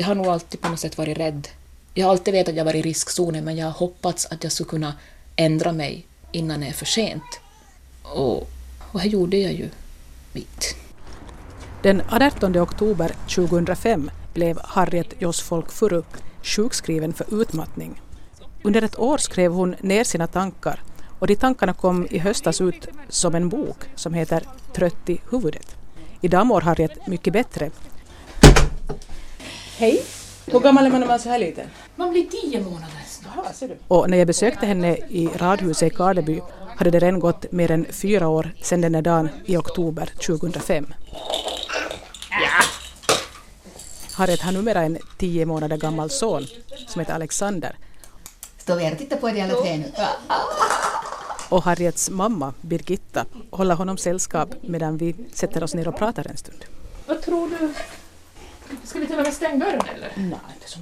Jag har nog alltid på något sätt varit rädd. Jag har alltid vetat att jag varit i riskzonen men jag har hoppats att jag skulle kunna ändra mig innan det är för sent. Och, och här gjorde jag ju mitt. Den 18 oktober 2005 blev Harriet Josfolk Furu sjukskriven för utmattning. Under ett år skrev hon ner sina tankar och de tankarna kom i höstas ut som en bok som heter Trött i huvudet. Idag mår Harriet mycket bättre. Hej! Hur gammal är man när man är så här liten? Man blir tio månader snart. Och när jag besökte henne i radhuset i Karleby hade det redan gått mer än fyra år sedan den där dagen i oktober 2005. Ja. Harriet har numera en tio månader gammal son som heter Alexander. Står vi här och tittar på det alla tre nu? Och Harriets mamma, Birgitta, håller honom sällskap medan vi sätter oss ner och pratar en stund. Vad tror du? Ska vi till och med stänga dörren eller? Nej, inte så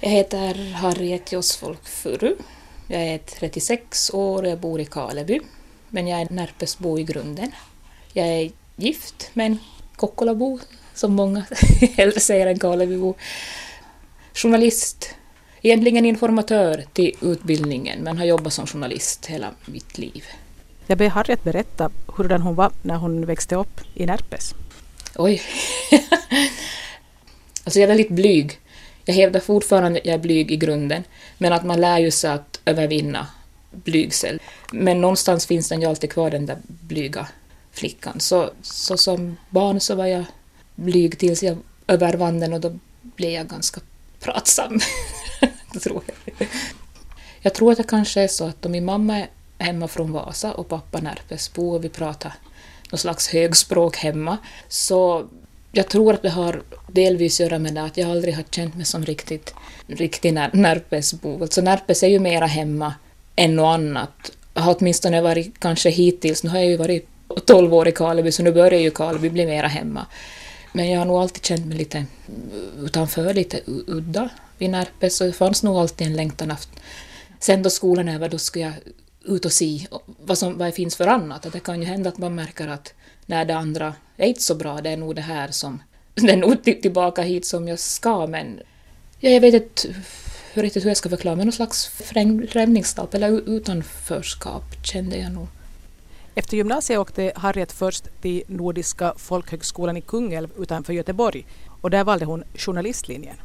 Jag heter Harriet Josfolk Furu. Jag är 36 år och jag bor i Kaleby. Men jag är Närpesbo i grunden. Jag är gift med en Kokkolabo, som många hellre säger än Kalebybo. Journalist. Egentligen informatör till utbildningen, men har jobbat som journalist hela mitt liv. Jag ber Harriet berätta hurdan hon var när hon växte upp i Närpes. Oj. alltså jag är väldigt blyg. Jag hävdar fortfarande att jag är blyg i grunden, men att man lär ju sig att övervinna blygsel. Men någonstans finns den ju alltid kvar, den där blyga flickan. Så, så som barn så var jag blyg tills jag övervann den och då blev jag ganska pratsam. tror jag. jag tror att det kanske är så att om min mamma är hemma från Vasa och pappa Närpesbo och vi pratar något slags högspråk hemma, så jag tror att det har delvis att göra med det att jag aldrig har känt mig som riktigt, riktig Närpesbo. Alltså Närpes är ju mera hemma än något annat. Jag har åtminstone varit kanske hittills, nu har jag ju varit 12 år i Karleby så nu börjar ju Karleby bli mera hemma. Men jag har nog alltid känt mig lite utanför, lite udda vid Närpes så det fanns nog alltid en längtan efter... Sen då skolan är över då ska jag ut och se vad, som, vad det finns för annat. Att det kan ju hända att man märker att när det andra är inte så bra, det är nog det här som... Det är nog tillbaka hit som jag ska, men... Ja, jag vet inte riktigt hur jag ska förklara, men någon slags främlingskap eller utanförskap kände jag nog. Efter gymnasiet åkte Harriet först till Nordiska folkhögskolan i Kungälv utanför Göteborg och där valde hon journalistlinjen.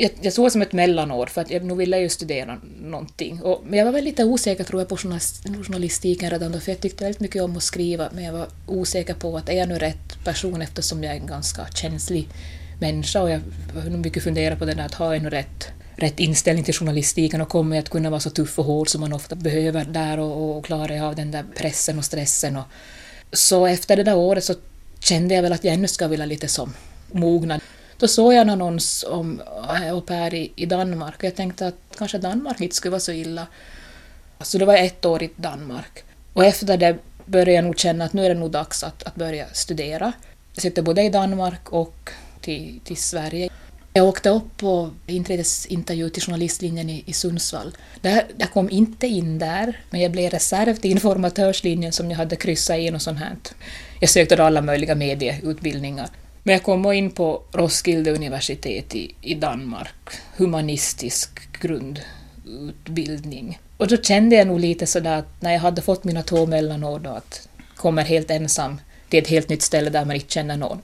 Jag, jag såg det som ett mellanår för att jag nu ville ju studera någonting. Och, men jag var väl lite osäker tror jag på journalistiken redan då för jag tyckte väldigt mycket om att skriva men jag var osäker på att är jag nu rätt person eftersom jag är en ganska känslig människa och jag har nog mycket funderat på det där att ha en rätt rätt inställning till journalistiken och kommer att kunna vara så tuff och hård som man ofta behöver där och, och klara av den där pressen och stressen. Och, så efter det där året så kände jag väl att jag ännu ska vilja lite som mogna. Då såg jag en annons om eh, au pair i, i Danmark och jag tänkte att kanske Danmark inte skulle vara så illa. Så det var ett år i Danmark. Och efter det började jag nog känna att nu är det nog dags att, att börja studera. Jag sitter både i Danmark och till, till Sverige. Jag åkte upp på inträdesintervju till journalistlinjen i, i Sundsvall. Där, jag kom inte in där, men jag blev reserv till informatörslinjen som jag hade kryssat in och sånt här. Jag sökte alla möjliga medieutbildningar. Men jag kom in på Roskilde universitet i, i Danmark, humanistisk grundutbildning. Och då kände jag nog lite sådär att när jag hade fått mina två mellanår då, att kommer helt ensam till ett helt nytt ställe där man inte känner någon.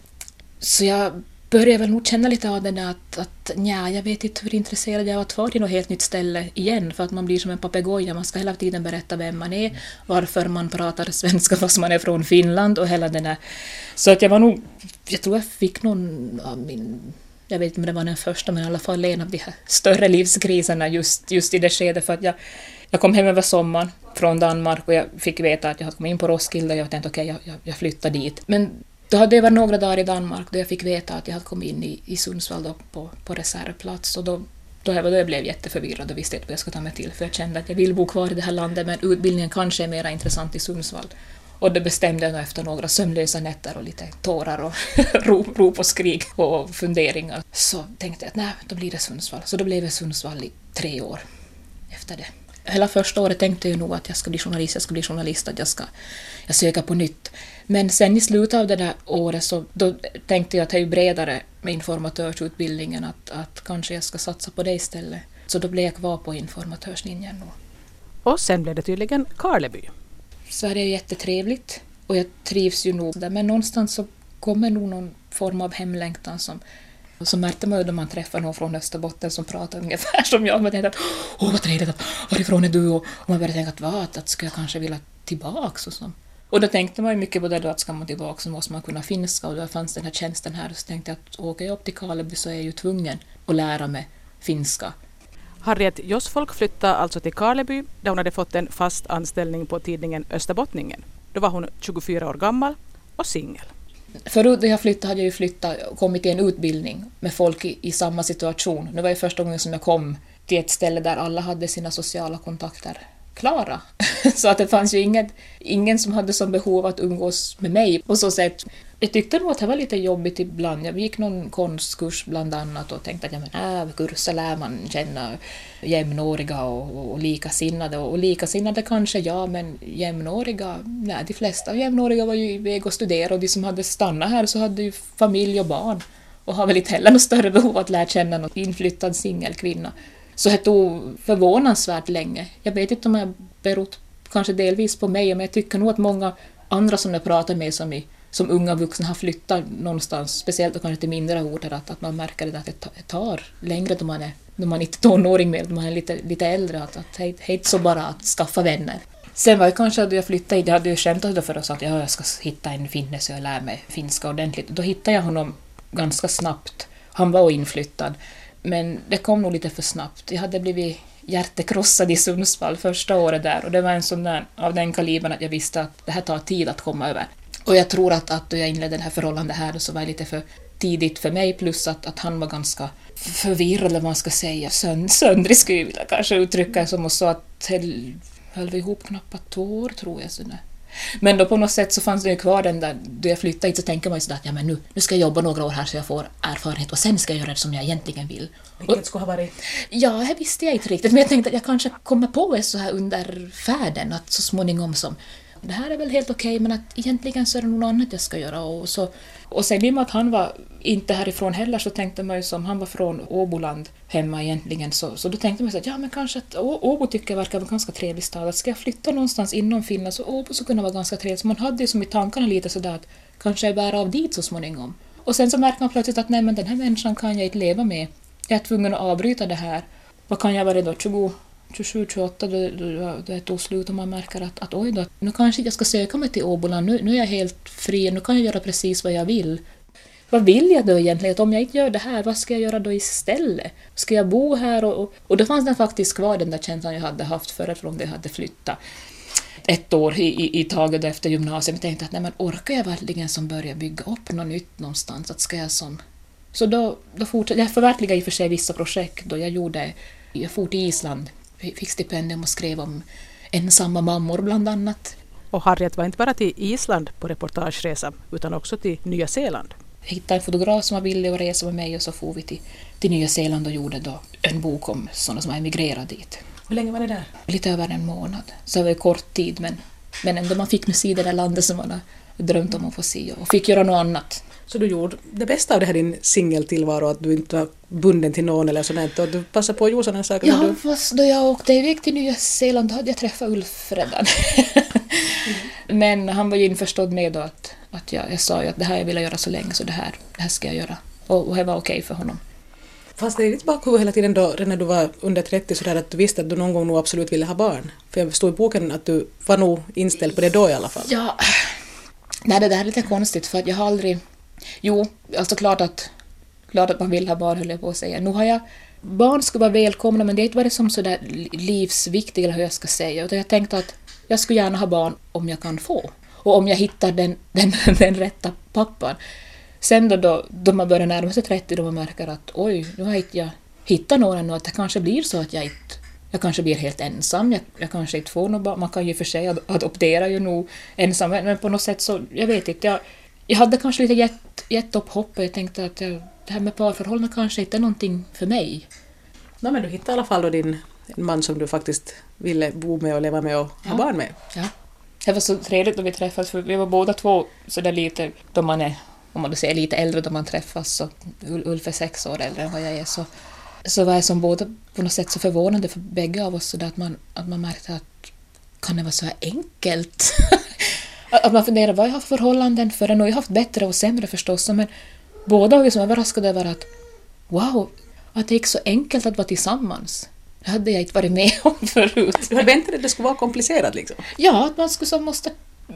Så jag börjar väl nog känna lite av det där att, att nja, jag vet inte hur intresserad jag var att fara till något helt nytt ställe igen, för att man blir som en papegoja, man ska hela tiden berätta vem man är, varför man pratar svenska fast man är från Finland och hela den där. Så att jag var nog, jag tror jag fick någon av min jag vet inte om det var den första, men i alla fall en av de här större livskriserna just, just i det skedet, för att jag, jag kom hem över sommaren från Danmark och jag fick veta att jag hade kommit in på Roskilde och jag tänkte okej, okay, jag, jag, jag flyttar dit. Men då hade jag varit några dagar i Danmark då jag fick veta att jag hade kommit in i, i Sundsvall då på, på reservplats och då, då, jag, då jag blev jätteförvirrad och visste inte vad jag skulle ta mig till för jag kände att jag vill bo kvar i det här landet men utbildningen kanske är mer intressant i Sundsvall. Och det bestämde jag efter några sömnlösa nätter och lite tårar och rop, rop och skrik och funderingar. Så tänkte jag att nej, då blir det Sundsvall. Så då blev det Sundsvall i tre år efter det. Hela första året tänkte jag nog att jag ska bli journalist, jag ska bli journalist, att jag ska jag söka på nytt. Men sen i slutet av det där året så då tänkte jag att det är bredare med informatörsutbildningen att, att kanske jag ska satsa på det istället. Så då blev jag kvar på informatörslinjen. Då. Och sen blev det tydligen Karleby. Sverige är jättetrevligt och jag trivs ju nog där men någonstans så kommer nog någon form av hemlängtan som och så märkte man ju då man träffade någon från Österbotten som pratade ungefär som jag. Man tänkte att åh vad trevligt, att, varifrån är du? Och, och man började tänka att vad, att, att ska jag kanske vilja tillbaks och så. Och då tänkte man ju mycket på det då att ska man tillbaka så måste man kunna finska och då fanns den här tjänsten här och så tänkte jag att åker jag upp till Karleby så är jag ju tvungen att lära mig finska. Harriet Josfolk flyttade alltså till Karleby där hon hade fått en fast anställning på tidningen Österbottningen. Då var hon 24 år gammal och singel. Förut när jag flyttade hade jag ju flyttat och kommit till en utbildning med folk i, i samma situation. Nu var det första gången som jag kom till ett ställe där alla hade sina sociala kontakter klara. Så att det fanns ju inget, ingen som hade som behov att umgås med mig på så sätt. Jag tyckte nog att det var lite jobbigt ibland. Jag gick någon konstkurs bland annat och tänkte att ja, men, äh, kurser lär man känna jämnåriga och, och likasinnade. Och, och likasinnade kanske ja, men jämnåriga, nej, de flesta jämnåriga var ju iväg och studerade och de som hade stannat här så hade ju familj och barn och har väl inte heller något större behov att lära känna någon inflyttad singelkvinna. Så det tog förvånansvärt länge. Jag vet inte om det berott kanske delvis på mig, men jag tycker nog att många andra som jag pratar med som, i, som unga vuxna har flyttat någonstans, speciellt och kanske till mindre orter, att, att man märker det att det tar längre då man är, då man inte är tonåring mer, då man är lite, lite äldre, att, att det är inte så bara att skaffa vänner. Sen var det kanske att jag flyttade hit, jag hade ju skämtat för oss att ja, jag ska hitta en finne så jag lär mig finska ordentligt. Då hittade jag honom ganska snabbt. Han var inflyttad. Men det kom nog lite för snabbt. Jag hade blivit hjärtekrossad i Sundsvall första året där och det var en sån där, av den kalibern att jag visste att det här tar tid att komma över. Och jag tror att, att då jag inledde det här förhållandet här så var det lite för tidigt för mig plus att, att han var ganska förvirrad eller vad man ska säga, Sönd, söndrig skulle jag vilja kanske uttrycka det som och så att höll vi ihop knappt två år tror jag. Sådär. Men då på något sätt så fanns det ju kvar den där, då jag flyttade hit så tänker man ju sådär att ja men nu, nu ska jag jobba några år här så jag får erfarenhet och sen ska jag göra det som jag egentligen vill. Vilket skulle ha varit? Ja, det visste jag inte riktigt men jag tänkte att jag kanske kommer på det så här under färden att så småningom som det här är väl helt okej okay, men att egentligen så är det något annat jag ska göra och så och sen i och med att han var inte härifrån heller så tänkte man ju som han var från Åboland hemma egentligen så, så då tänkte man så att ja men kanske att Åbo tycker jag verkar vara en ganska trevlig stad. Att ska jag flytta någonstans inom Finland så Åbo skulle kunna vara ganska trevligt. Så man hade ju som i tankarna lite sådär att kanske jag bär av dit så småningom. Och sen så märker man plötsligt att nej men den här människan kan jag inte leva med. Jag är tvungen att avbryta det här. Vad kan jag vara då? 20, 27, 28 då, då, det tog slut och man märker att, att oj då, nu kanske jag ska söka mig till Åboland, nu, nu är jag helt fri, nu kan jag göra precis vad jag vill. Vad vill jag då egentligen? Att om jag inte gör det här, vad ska jag göra då istället? Ska jag bo här? Och, och, och då fanns den faktiskt kvar, den där känslan jag hade haft förut, från det jag hade flyttat ett år i, i, i taget efter gymnasiet. Jag tänkte att nej, men orkar jag verkligen som börja bygga upp något nytt någonstans? Att ska jag som... Så då, då fortsatte jag förverkligade i och för sig vissa projekt. Då jag gjorde... Jag for till Island fick stipendium och skrev om ensamma mammor bland annat. Och Harriet var inte bara till Island på reportageresa utan också till Nya Zeeland. Jag hittade en fotograf som var villig att resa med mig och så for vi till, till Nya Zeeland och gjorde då en bok om sådana som har emigrerat dit. Hur länge var det där? Lite över en månad. Så det var kort tid men, men ändå man fick nu se det där landet som man har drömt om att få se och fick göra något annat. Så du gjorde det bästa av det här din singeltillvaro, att du inte var bunden till någon eller sådant och du passade på att göra sådana saker? Ja, du... fast då jag åkte iväg till Nya Zeeland hade jag träffat Ulf redan. mm. Men han var ju införstådd med då att, att jag, jag sa ju att det här jag ville göra så länge så det här, det här ska jag göra. Och, och det var okej okay för honom. Fast det är ditt bakhuvud hela tiden då, när du var under 30 sådär att du visste att du någon gång nog absolut ville ha barn? För jag förstod i boken att du var nog inställd på det då i alla fall. Ja, nej det där är lite konstigt för att jag har aldrig Jo, alltså klart att, klart att man vill ha barn höll jag på att säga. Nu har jag barn ska vara välkomna men det är inte bara som sådär livsviktigt eller hur jag ska säga utan jag tänkte att jag skulle gärna ha barn om jag kan få. Och om jag hittar den, den, den rätta pappan. Sen då, då, då man börjar närma sig 30 då man märker att oj, nu har inte jag hittat någon ännu, att det kanske blir så att jag inte jag kanske blir helt ensam, jag, jag kanske inte får något barn. Man kan ju för sig adoptera ju nog ensam, men på något sätt så, jag vet inte, jag, jag hade kanske lite gett, gett upp hoppet. Jag tänkte att jag, det här med parförhållanden kanske inte är någonting för mig. No, men du hittade i alla fall då din man som du faktiskt ville bo med och leva med och ha barn med. Ja. Det var så trevligt när vi träffades för vi var båda två sådär lite, då man är om man då säger lite äldre då man träffas, så Ulf är sex år äldre än vad jag är, så, så var jag som båda på något sätt så förvånande för bägge av oss, så att, man, att man märkte att kan det vara så här enkelt? att man funderar, vad jag har för förhållanden för en? Och jag har haft bättre och sämre förstås, men båda var liksom överraskade över att wow, att det gick så enkelt att vara tillsammans. Det hade jag inte varit med om förut. Du hade väntat att det skulle vara komplicerat liksom? Ja, att man skulle, så måste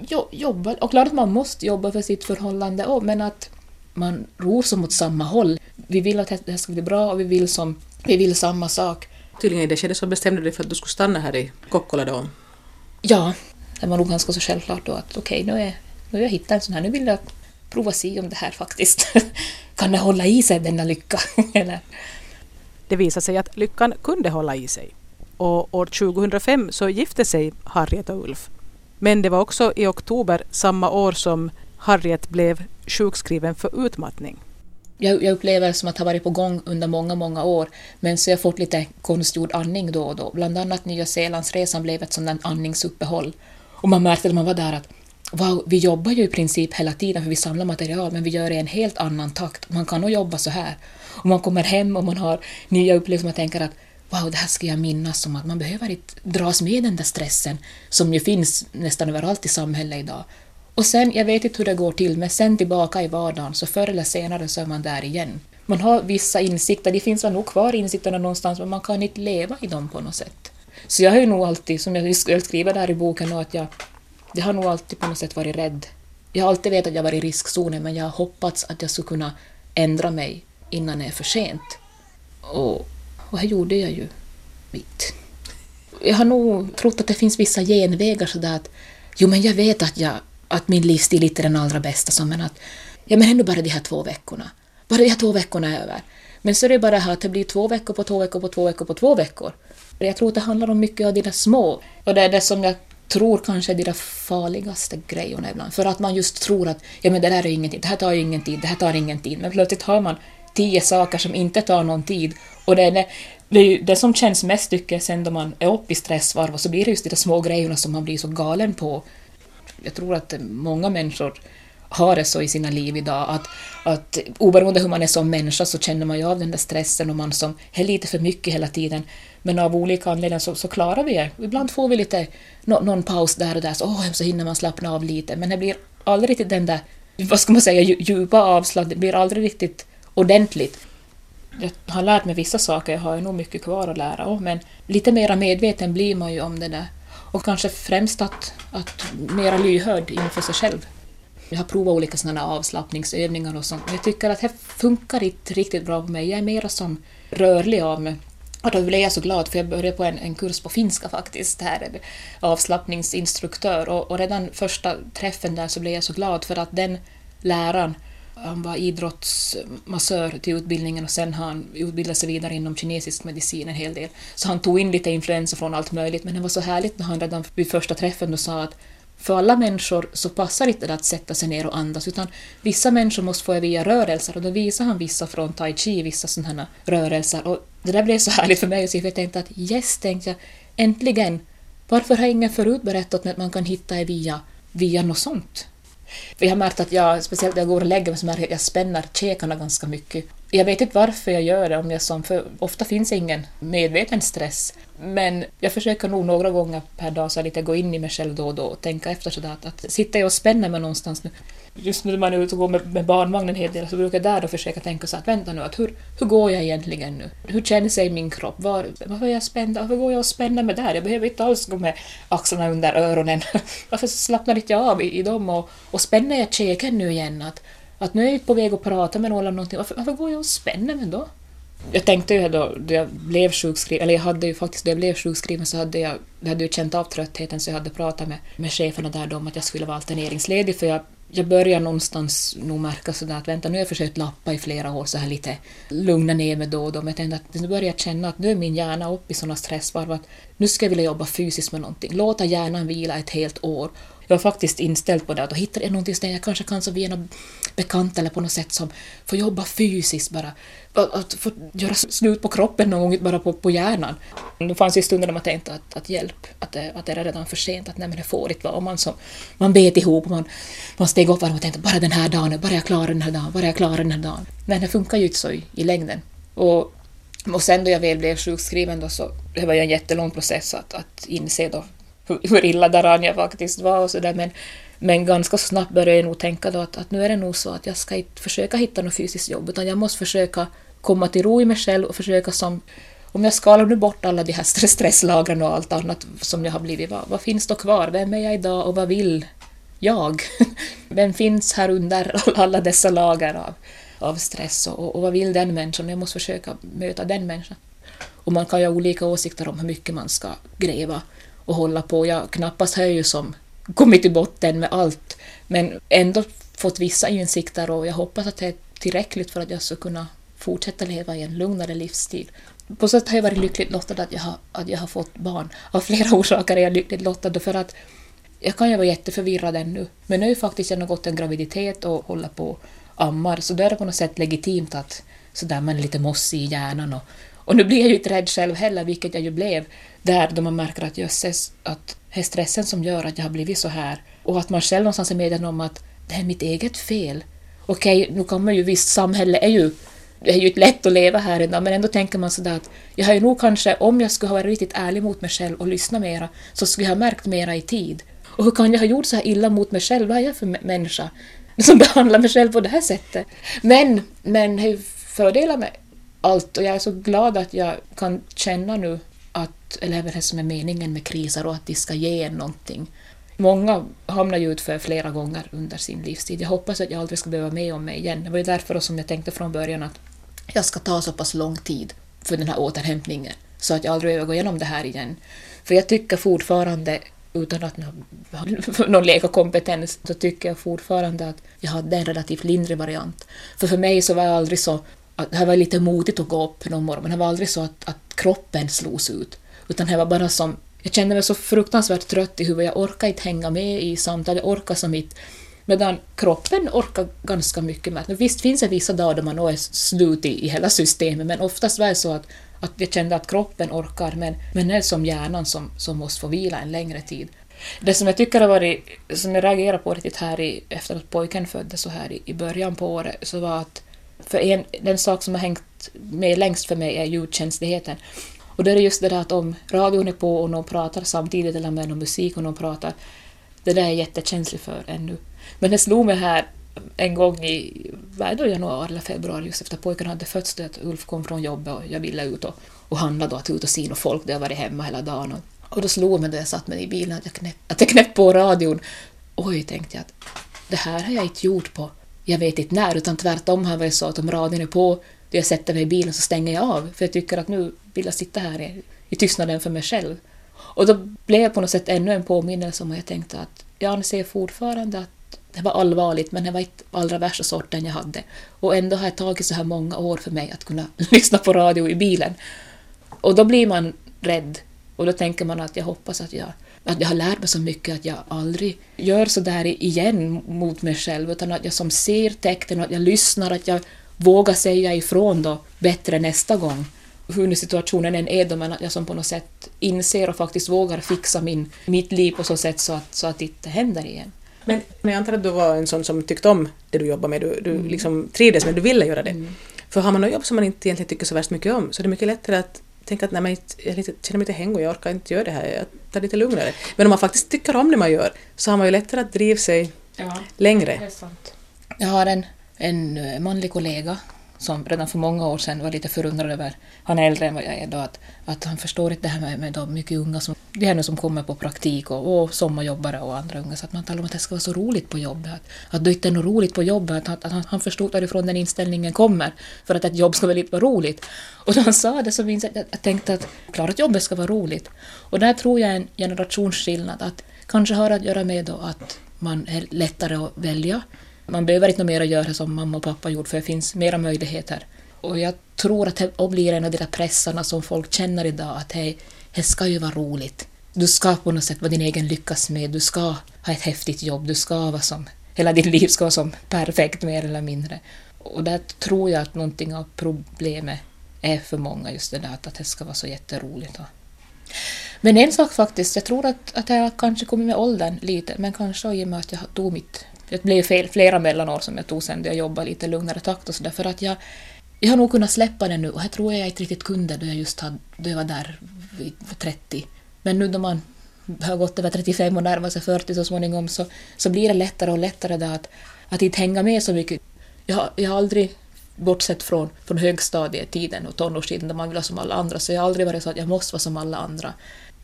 jo, jobba. Och klart att man måste jobba för sitt förhållande också, men att man ror som åt samma håll. Vi vill att det här ska bli bra och vi vill, som, vi vill samma sak. Tydligen i det skedet så bestämde du dig för att du skulle stanna här i Kokkola då? Ja, det var nog ganska så självklart då att okej, okay, nu, är, nu har jag hittat en sån här, nu vill jag prova se om det här faktiskt kan det hålla i sig denna lycka. Eller? Det visade sig att lyckan kunde hålla i sig. Och år 2005 så gifte sig Harriet och Ulf. Men det var också i oktober samma år som Harriet blev sjukskriven för utmattning. Jag, jag upplever det som att ha varit på gång under många, många år, men så har jag fått lite konstgjord andning då och då. Bland annat Nya Zeelandsresan blev ett sådant andningsuppehåll. Och man märkte när man var där att wow, vi jobbar ju i princip hela tiden för vi samlar material, men vi gör det i en helt annan takt. Man kan nog jobba så här. Och man kommer hem och man har nya upplevelser, och man tänker att wow, det här ska jag minnas som att man behöver inte dras med den där stressen som ju finns nästan överallt i samhället idag. Och sen, jag vet inte hur det går till, men sen tillbaka i vardagen, så förr eller senare så är man där igen. Man har vissa insikter, de finns väl nog kvar insikterna någonstans, men man kan inte leva i dem på något sätt. Så jag har ju nog alltid, som jag skriver där i boken, att jag, jag har nog alltid på något sätt varit rädd. Jag har alltid vetat att jag varit i riskzonen, men jag har hoppats att jag skulle kunna ändra mig innan det är för sent. Och, och här gjorde jag ju mitt. Jag har nog trott att det finns vissa genvägar sådär att jo men jag vet att, jag, att min livsstil inte är den allra bästa så men att ja men ändå bara de här två veckorna. Bara de här två veckorna är över. Men så är det bara det här att det blir två veckor på två veckor på två veckor på två veckor. Jag tror att det handlar om mycket av de där små. Och det är det som jag tror kanske är de där farligaste grejerna ibland. För att man just tror att ja men det där är ingenting, det här tar ju ingen tid, det här tar ingen tid. Men plötsligt har man tio saker som inte tar någon tid. Och det är det, det, är det som känns mest tycker jag sen då man är uppe i stressvarv och så blir det just de där små grejerna som man blir så galen på. Jag tror att många människor har det så i sina liv idag att, att oberoende hur man är som människa så känner man ju av den där stressen och man som är lite för mycket hela tiden. Men av olika anledningar så, så klarar vi det. Ibland får vi lite no, någon paus där och där så, oh, så hinner man slappna av lite men det blir aldrig riktigt den där, vad ska man säga, djupa avslag, det blir aldrig riktigt ordentligt. Jag har lärt mig vissa saker, jag har ju nog mycket kvar att lära oh, men lite mera medveten blir man ju om det där. Och kanske främst att, att mera lyhörd inför sig själv. Jag har provat olika sådana avslappningsövningar och sånt, men jag tycker att det funkar inte riktigt bra på mig. Jag är mera som rörlig av mig. Och då blev jag så glad för jag började på en, en kurs på finska faktiskt, här är avslappningsinstruktör och, och redan första träffen där så blev jag så glad för att den läraren han var idrottsmassör till utbildningen och sen har han utbildat sig vidare inom kinesisk medicin en hel del. Så han tog in lite influenser från allt möjligt, men det var så härligt när han redan vid första träffen då sa att för alla människor så passar inte det att sätta sig ner och andas, utan vissa människor måste få det via rörelser och då visade han vissa från tai chi, vissa sådana rörelser och det där blev så härligt för mig att se, för jag tänkte att yes, tänkte jag, äntligen! Varför har ingen förut berättat mig att man kan hitta det via, via något sånt? För jag har märkt att jag, speciellt när jag går och lägger mig, så märker jag att jag spänner käkarna ganska mycket. Jag vet inte varför jag gör det, om jag som, för ofta finns ingen medveten stress. Men jag försöker nog några gånger per dag så lite gå in i mig själv då och då och tänka efter sådär att, att sitter jag och spänner mig någonstans nu, just när man är ute och går med, med barnvagnen en hel del så brukar jag där då försöka tänka så att vänta nu, att hur, hur går jag egentligen nu? Hur känner sig min kropp? Var, varför är jag spänd? Varför går jag och spänner mig där? Jag behöver inte alls gå med axlarna under öronen. varför slappnar inte jag av i, i dem och, och spänner jag käken nu igen? Att, att nu är jag på väg att prata med någon om någonting. Varför, varför går jag och spänner mig då? Jag tänkte ju då, då jag blev sjukskriven, eller jag hade ju faktiskt, då jag blev sjukskriven så hade jag, jag hade ju känt av tröttheten så jag hade pratat med, med cheferna där då om att jag skulle vara alterneringsledig för jag jag börjar någonstans nog märka sådär att vänta, nu har jag försökt lappa i flera år så här lite lugna ner mig då och då, men jag tänkte att nu börjar jag känna att nu är min hjärna uppe i sådana stressvarv att nu ska jag vilja jobba fysiskt med någonting, låta hjärnan vila ett helt år. Jag var faktiskt inställd på det att då jag någonting där jag kanske kan så via någon bekant eller på något sätt som får jobba fysiskt bara, att få göra slut på kroppen någon gång, bara på, på hjärnan. Det fanns ju stunder när man tänkte att, att hjälp, att det, att det är redan för sent, att nej men det får inte vara. Man, som, man bet ihop, man, man steg upp och tänkte bara den här dagen, bara jag klarar den här dagen, bara jag klarar den här dagen. Men det funkar ju inte så i, i längden. Och, och sen då jag väl blev sjukskriven då så det var ju en jättelång process att, att inse då hur, hur illa däran jag faktiskt var och sådär men, men ganska snabbt började jag nog tänka då att, att nu är det nog så att jag ska inte försöka hitta något fysiskt jobb utan jag måste försöka komma till ro i mig själv och försöka som om jag skalar nu bort alla de här stresslagren och allt annat som jag har blivit, vad, vad finns då kvar? Vem är jag idag och vad vill jag? Vem finns här under alla dessa lager av, av stress och, och vad vill den människan? Jag måste försöka möta den människan. Och man kan ju ha olika åsikter om hur mycket man ska gräva och hålla på. Jag knappast har ju som kommit till botten med allt, men ändå fått vissa insikter och jag hoppas att det är tillräckligt för att jag ska kunna fortsätta leva i en lugnare livsstil. På så sätt har jag varit lyckligt lottad att jag har, att jag har fått barn. Av flera orsaker är jag lyckligt lottad för att jag kan ju vara jätteförvirrad ännu, men nu har jag faktiskt jag gått en graviditet och håller på och ammar, så då är det på något sätt legitimt att sådär man är lite mossig i hjärnan och, och nu blir jag ju inte rädd själv heller, vilket jag ju blev där då man märker att jösses, att det är stressen som gör att jag har blivit så här och att man själv någonstans är medveten om att det är mitt eget fel. Okej, nu kan man ju visst, samhälle är ju det är ju inte lätt att leva här idag, men ändå tänker man sådär att jag har ju nog kanske, om jag skulle ha varit riktigt ärlig mot mig själv och lyssnat mera, så skulle jag ha märkt mera i tid. Och hur kan jag ha gjort så här illa mot mig själv? Vad är jag för människa som behandlar mig själv på det här sättet? Men, men det är ju fördelar med allt och jag är så glad att jag kan känna nu att, eller det som är meningen med kriser och att de ska ge en någonting. Många hamnar ju utför flera gånger under sin livstid. Jag hoppas att jag aldrig ska behöva med om mig igen. Det var ju därför som jag tänkte från början att jag ska ta så pass lång tid för den här återhämtningen så att jag aldrig behöver gå igenom det här igen. För jag tycker fortfarande, utan att ha någon läkarkompetens, så tycker jag fortfarande att jag hade en relativt lindrig variant. För för mig så var jag aldrig så att det var lite modigt att gå upp någon morgon, men det var aldrig så att, att kroppen slogs ut. Utan det var bara som jag kände mig så fruktansvärt trött i huvudet, jag orkade inte hänga med i samtalet, jag orkade som inte Medan kroppen orkar ganska mycket med. Visst finns det vissa dagar då man är slut i, i hela systemet, men oftast var det så att, att jag kände att kroppen orkar, men, men det är som hjärnan som, som måste få vila en längre tid. Det som jag tycker har varit, som jag reagerar på riktigt här i, efter att pojken föddes så här i, i början på året, så var att för en, den sak som har hängt med längst för mig är ljudkänsligheten. Och då är det just det där att om radion är på och någon pratar samtidigt eller med någon musik och någon pratar, det där är jag jättekänslig för ännu. Men det slog mig här en gång i vad då, januari eller februari, just efter pojken hade fötts, att Ulf kom från jobbet och jag ville ut och, och handla då, att ut och se något folk, där jag varit hemma hela dagen. Och, och då slog mig när jag satt mig i bilen att jag, knäpp, på radion. Oj, tänkte jag att det här har jag inte gjort på jag vet inte när, utan tvärtom har det varit så att om radion är på, då jag sätter mig i bilen så stänger jag av, för jag tycker att nu vill jag sitta här i, i tystnaden för mig själv. Och då blev jag på något sätt ännu en påminnelse om att jag tänkte att jag anser fortfarande att det var allvarligt, men det var inte allra värsta sorten jag hade. Och ändå har det tagit så här många år för mig att kunna lyssna på radio i bilen. Och då blir man rädd. Och då tänker man att jag hoppas att jag, att jag har lärt mig så mycket att jag aldrig gör så där igen mot mig själv, utan att jag som ser tecknen och att jag lyssnar, att jag vågar säga ifrån då bättre nästa gång hur nu situationen än är då, men att jag som på något sätt inser och faktiskt vågar fixa min, mitt liv på så sätt så att, så att det inte händer igen. Men jag antar att du var en sån som tyckte om det du jobbade med, du, du mm. liksom trivdes med, du ville göra det. Mm. För har man något jobb som man inte egentligen tycker så värst mycket om så är det mycket lättare att tänka att nej, men jag lite, känner mig lite häng och jag orkar inte göra det här, jag tar lite lugnare. Men om man faktiskt tycker om det man gör så har man ju lättare att driva sig ja, längre. Jag har en, en eh, manlig kollega som redan för många år sedan var lite förundrad över, han är äldre än vad jag är då, att, att han förstår inte det här med, med de mycket unga som, det här nu som kommer på praktik och, och sommarjobbare och andra unga, så att man talar om att det ska vara så roligt på jobbet, att, att det inte är något roligt på jobbet, att, att han, han förstod varifrån den inställningen kommer, för att ett jobb ska väl inte vara roligt. Och när han sa det så minns jag att jag tänkte att klart att jobbet ska vara roligt. Och där tror jag en generationsskillnad, att kanske har att göra med då att man är lättare att välja, man behöver inte mer göra som mamma och pappa gjorde, för det finns mera möjligheter. Och jag tror att det blir en av de där pressarna som folk känner idag, att det, det ska ju vara roligt. Du ska på något sätt vara din egen lyckas med, du ska ha ett häftigt jobb, du ska vara som, hela ditt liv ska vara som perfekt mer eller mindre. Och där tror jag att någonting av problemet är för många just det där att det ska vara så jätteroligt. Men en sak faktiskt, jag tror att, att jag kanske kommit med åldern lite, men kanske i och med att jag tog mitt... Det blev fel, flera mellanår som jag tog sen då jag jobbade lite lugnare takt och sådär, för att jag, jag har nog kunnat släppa det nu och jag tror jag inte riktigt kunde då jag just hade, då jag var där vid 30. Men nu då man har gått över 35 och närmar sig 40 så småningom så, så blir det lättare och lättare där att, att inte hänga med så mycket. Jag, har- jag har aldrig, bortsett från, från högstadietiden och tonårstiden där man vill vara som alla andra, så jag har aldrig varit så att jag måste vara som alla andra.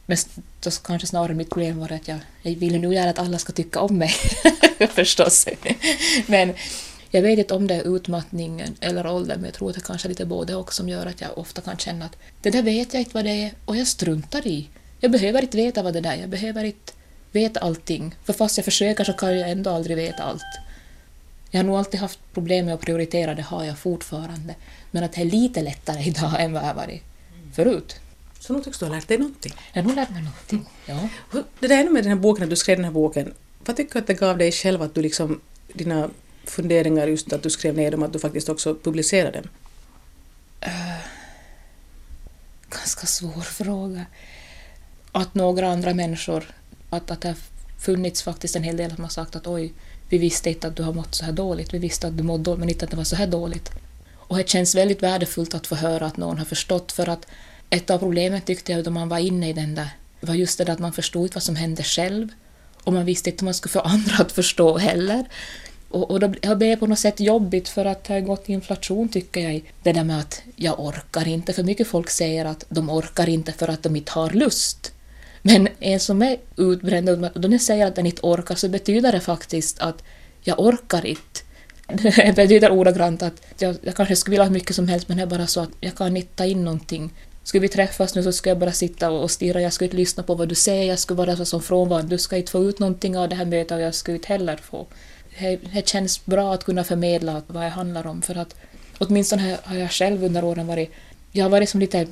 Men då kanske snarare mitt problem var att jag, jag ville nog gärna att alla ska tycka om mig, förstås. Men jag vet inte om det är utmattningen eller åldern, men jag tror att det kanske är lite både och som gör att jag ofta kan känna att det där vet jag inte vad det är och jag struntar i. Jag behöver inte veta vad det där är, jag behöver inte veta allting. För fast jag försöker så kan jag ändå aldrig veta allt. Jag har nog alltid haft problem med att prioritera, det har jag fortfarande. Men att det är lite lättare idag än vad har varit förut. Så nu tycks du ha lärt dig någonting. Jag har nog lärt mig någonting. Ja. Det där är med den här boken, när du skrev den här boken, vad tycker du att det gav dig själv att du liksom, dina funderingar just att du skrev ner dem, att du faktiskt också publicerade dem? Uh, Ganska svår fråga. Att några andra människor, att, att det har funnits faktiskt en hel del som har sagt att oj, vi visste inte att du har mått så här dåligt, vi visste att du mådde dåligt men inte att det var så här dåligt. Och det känns väldigt värdefullt att få höra att någon har förstått för att ett av problemen tyckte jag då man var inne i den där var just det där att man förstod inte vad som hände själv och man visste inte hur man skulle få andra att förstå heller. Och, och då har det på något sätt jobbigt för att det har gått inflation tycker jag det där med att jag orkar inte. För mycket folk säger att de orkar inte för att de inte har lust. Men en som är utbränd, och då när jag säger att den inte orkar så betyder det faktiskt att jag orkar inte. Det betyder ordagrant att jag, jag kanske skulle vilja ha mycket som helst men det är bara så att jag kan inte ta in någonting. Skulle vi träffas nu så ska jag bara sitta och stirra, jag skulle inte lyssna på vad du säger, jag skulle vara så som frånvarande, du ska inte få ut någonting av det här mötet och jag skulle inte heller få. Det, det känns bra att kunna förmedla vad det handlar om för att åtminstone har jag själv under åren varit, jag har varit som lite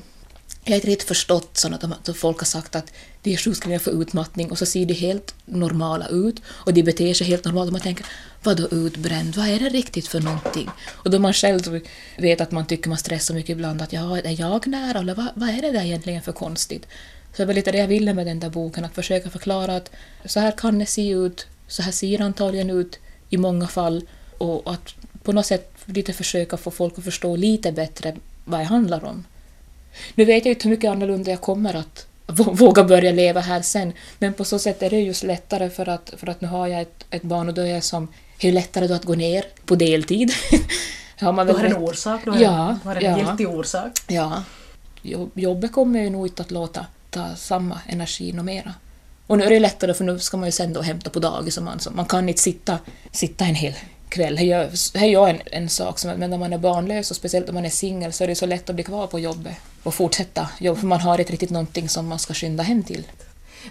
jag har inte riktigt förstått sådana att folk har sagt att de är sjukskrivna för utmattning och så ser de helt normala ut och de beter sig helt normalt och man tänker vadå utbränd, vad är det riktigt för någonting? Och då man själv vet att man tycker man stressar mycket ibland att ja, är jag nära eller vad, vad är det där egentligen för konstigt? Så det var lite det jag ville med den där boken, att försöka förklara att så här kan det se ut, så här ser det antagligen ut i många fall och att på något sätt lite försöka få folk att förstå lite bättre vad det handlar om. Nu vet jag inte hur mycket annorlunda jag kommer att vå- våga börja leva här sen, men på så sätt är det just lättare för att, för att nu har jag ett, ett barn och då är jag som, ju lättare då att gå ner på deltid. har man Du väl har en orsak, du har, Ja, en, du har en ja. giltig orsak. Ja, Jo- jobbet kommer ju nog inte att låta ta samma energi och mera. Och nu är det lättare för nu ska man ju sen då hämta på dagis och man, så man kan inte sitta, sitta en hel kväll. Det gör- det är ju en, en sak, som, men när man är barnlös och speciellt om man är singel så är det så lätt att bli kvar på jobbet och fortsätta jobba för man har inte riktigt någonting som man ska skynda hem till.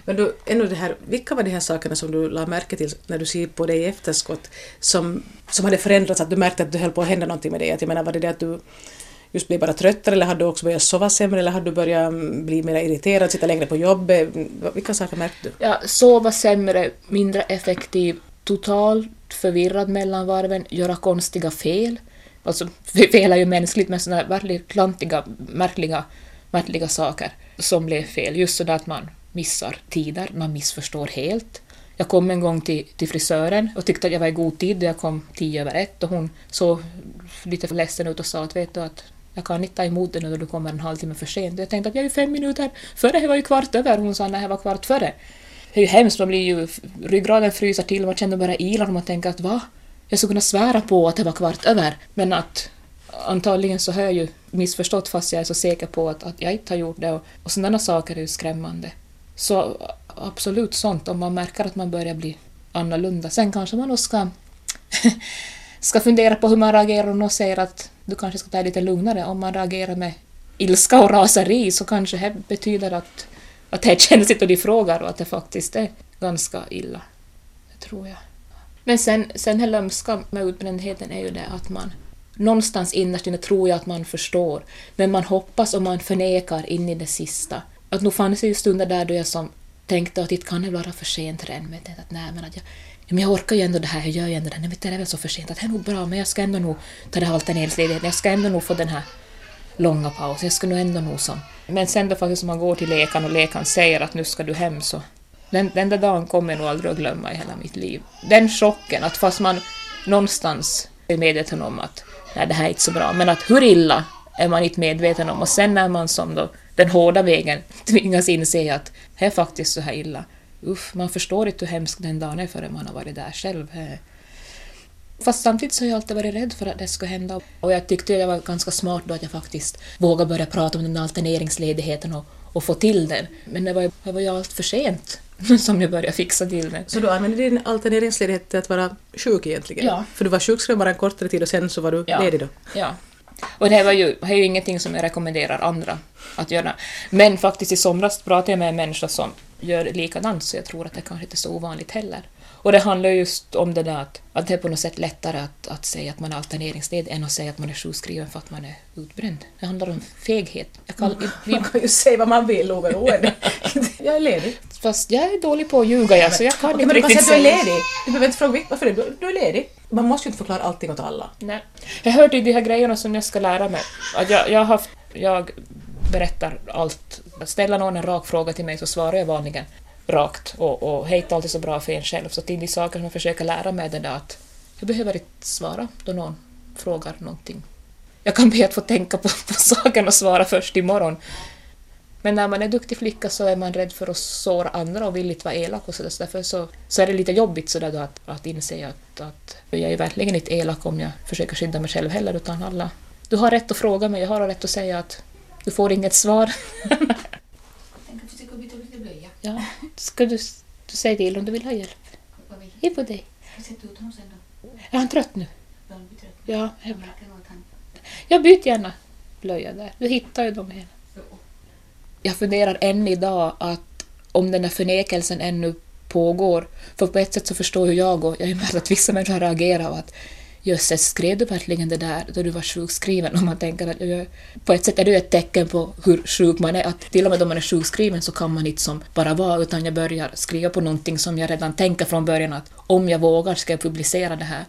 Men du, ännu det här, vilka var de här sakerna som du la märke till när du ser på dig i efterskott som, som hade förändrats, att du märkte att det höll på att hända någonting med dig? Att jag menar, var det det att du just blev bara tröttare eller hade du också börjat sova sämre eller hade du börjat mm, bli mer irriterad, sitta längre på jobbet? Vilka saker märkte du? Ja, sova sämre, mindre effektiv, totalt förvirrad mellan varven, göra konstiga fel. Alltså, fel är ju mänskligt, men sådana väldigt klantiga, märkliga, märkliga saker som blev fel. Just sådär att man missar tider, man missförstår helt. Jag kom en gång till, till frisören och tyckte att jag var i god tid och jag kom tio över ett och hon såg lite ledsen ut och sa att vet du att jag kan inte ta emot dig nu när du kommer en halvtimme för sent. Jag tänkte att jag är ju fem minuter före, det var ju kvart över. Hon sa när det var kvart före. Det är ju hemskt, man blir ju, ryggraden fryser till, man känner bara ilar och man tänker att va? Jag skulle kunna svära på att det var kvart över, men att antagligen så har jag ju missförstått fast jag är så säker på att, att jag inte har gjort det och, och sådana saker är ju skrämmande. Så absolut sånt, om man märker att man börjar bli annorlunda. Sen kanske man då ska, ska fundera på hur man reagerar om någon säger att du kanske ska ta det lite lugnare. Om man reagerar med ilska och raseri så kanske det betyder att, att det är känsligt och de frågar och att det faktiskt är ganska illa. Det tror jag. Men sen, sen det lömska med utbrändheten är ju det att man någonstans innerst inne tror jag att man förstår, men man hoppas och man förnekar in i det sista. Att nog fanns det ju stunder där då jag som tänkte att det kan det vara för sent redan, men jag att nej men att jag, men jag orkar ju ändå det här, jag gör ju ändå det, här, men det är väl så för sent, att det är nog bra, men jag ska ändå nog ta det här alterneringsledigheten, jag ska ändå nog få den här långa pausen, jag ska nog ändå nog som Men sen då faktiskt om man går till läkaren och läkaren säger att nu ska du hem så den, den där dagen kommer jag nog aldrig att glömma i hela mitt liv. Den chocken att fast man någonstans är medveten om att nej, det här är inte så bra, men att hur illa är man inte medveten om och sen när man som då den hårda vägen tvingas inse att det är faktiskt så här illa. Uff, man förstår inte hur hemskt den dagen är förrän man har varit där själv. Eh, fast samtidigt så har jag alltid varit rädd för att det skulle hända. Och jag tyckte jag var ganska smart då att jag faktiskt vågade börja prata om den alterneringsledigheten och, och få till den. Men det var, det var ju allt för sent som jag började fixa till den. Så du använde din alterneringsledighet till att vara sjuk egentligen? Ja. För du var sjukskriven bara en kortare tid och sen så var du Ja. ledig då? Ja. Och det här var ju, det här är ju ingenting som jag rekommenderar andra att göra. Men faktiskt i somras pratade jag med en människa som gör likadant, så jag tror att det kanske inte är så ovanligt heller. Och det handlar just om det där att, att det är på något sätt lättare att, att säga att man är alterneringsledig än att säga att man är sjukskriven för att man är utbränd. Det handlar om feghet. Kan, vi, Man kan ju säga vad man vill oberoende. jag är ledig. Fast jag är dålig på att ljuga, jag, så jag kan Okej, inte men säga riktigt att du är ledig. Du behöver inte fråga varför du, du är ledig. Man måste ju inte förklara allting åt alla. Nej. Jag hörde ju de här grejerna som jag ska lära mig. Att jag, jag, har haft, jag berättar allt. Ställer någon en rak fråga till mig så svarar jag vanligen rakt och, och det är alltid så bra för en själv. Så till de saker som jag försöker lära mig är det där att jag behöver inte svara då någon frågar någonting. Jag kan be att få tänka på, på saken och svara först imorgon. Men när man är duktig flicka så är man rädd för att såra andra och vill inte vara elak och så där. Så därför så, så är det lite jobbigt så där då att, att inse att, att jag är verkligen inte elak om jag försöker skydda mig själv heller utan alla... Du har rätt att fråga mig, jag har rätt att säga att du får inget svar. Att försöka byta lite blöja. Ja, ska du, du säga till om du vill ha hjälp? Hej på dig. du? Sätt ut honom sen då. Är han trött nu? Börjar han trött? Ja, Jag jag, jag byter gärna blöja där. Du hittar ju dem igen. Jag funderar än idag att om den här förnekelsen ännu pågår, för på ett sätt så förstår ju jag och jag har ju märkt att vissa människor reagerar och att jösses, skrev du verkligen det där då du var sjukskriven? Och man tänker att jag, på ett sätt är det ju ett tecken på hur sjuk man är, att till och med om man är sjukskriven så kan man inte som bara vara, utan jag börjar skriva på någonting som jag redan tänker från början att om jag vågar ska jag publicera det här.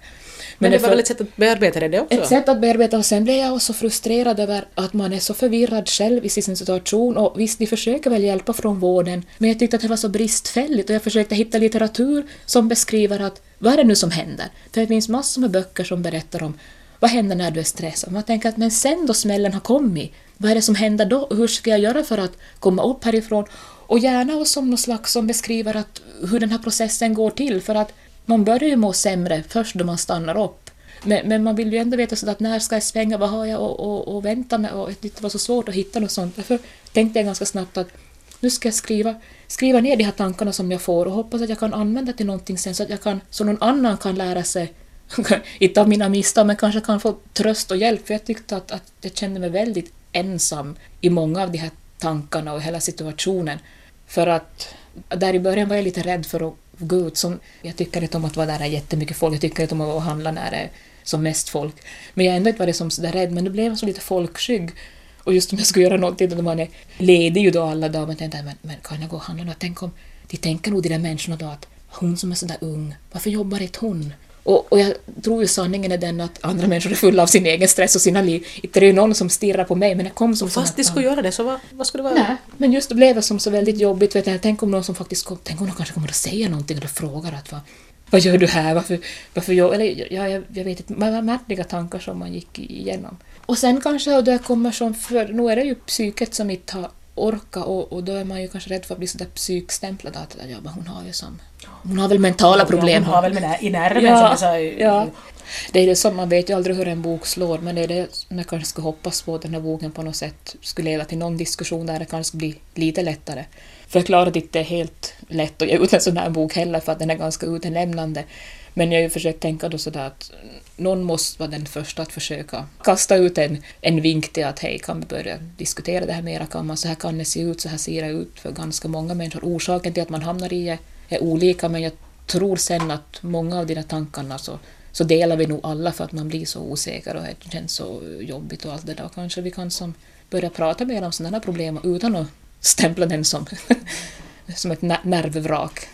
Men, det var väl ett sätt att bearbeta det, också? ett sätt att bearbeta och sen blev jag också frustrerad över att man är så förvirrad själv i sin situation och visst, de försöker väl hjälpa från vården men jag tyckte att det var så bristfälligt och jag försökte hitta litteratur som beskriver att vad är det nu som händer? För det finns massor med böcker som berättar om vad händer när du är stressad? Man tänker att men sen då smällen har kommit, vad är det som händer då? Hur ska jag göra för att komma upp härifrån? Och gärna och som något slags som beskriver att hur den här processen går till för att man börjar ju må sämre först då man stannar upp. Men, men man vill ju ändå veta så att när ska jag svänga, vad har jag och, och, och vänta med? Och det var så svårt att hitta något sånt. Därför tänkte jag ganska snabbt att nu ska jag skriva, skriva ner de här tankarna som jag får och hoppas att jag kan använda till någonting sen så att jag kan, så någon annan kan lära sig, inte av mina misstag, men kanske kan få tröst och hjälp. För jag tyckte att, att jag kände mig väldigt ensam i många av de här tankarna och hela situationen. För att där i början var jag lite rädd för att gå ut. Som, jag tycker inte om att vara där jättemycket folk, jag tycker inte om att vara och handla när det är som mest folk. Men jag har ändå inte varit som så där rädd, men det blev jag så lite folkskygg. Och just om jag skulle göra någonting då man är ledig ju då alla dagar, men tänkte men, men kan jag gå och handla nu? Tänk om de tänker nog de där människorna då att hon som är så där ung, varför jobbar inte hon? Och, och jag tror ju sanningen är den att andra människor är fulla av sin egen stress och sina liv. Inte det är ju någon som stirrar på mig, men det kom som Fast sån de skulle göra det, så vad, vad skulle det vara? Nej, men just det blev det som så väldigt jobbigt. Vet jag, tänk om någon som faktiskt kom, tänk om någon kanske kommer att säga någonting eller frågar att vad, vad gör du här, varför, varför jag, eller ja, jag, jag vet inte, märkliga tankar som man gick igenom. Och sen kanske, och det kommer som, för nu är det ju psyket som inte har orkat och, och då är man ju kanske rädd för att bli sådär psykstämplad att ja, men hon har ju som, hon har väl mentala problem. Hon har väl med i nerven Ja, som sa. ja. Det är det som, man vet ju aldrig hur en bok slår, men det är det jag kanske skulle hoppas på att den här boken på något sätt skulle leda till någon diskussion där det kanske skulle bli lite lättare. För jag det inte helt lätt att ge ut en sån här bok heller, för att den är ganska utelämnande. Men jag har ju försökt tänka då sådär att någon måste vara den första att försöka kasta ut en, en vink till att hej, kan vi börja diskutera det här mera? Kan man, så här kan det se ut, så här ser det ut för ganska många människor. Orsaken till att man hamnar i det är olika, men jag tror sen att många av de där tankarna så, så delar vi nog alla för att man blir så osäker och det känns så jobbigt och allt det där. Kanske vi kan som börja prata mer om sådana här problem utan att stämpla den som, som ett nervvrak.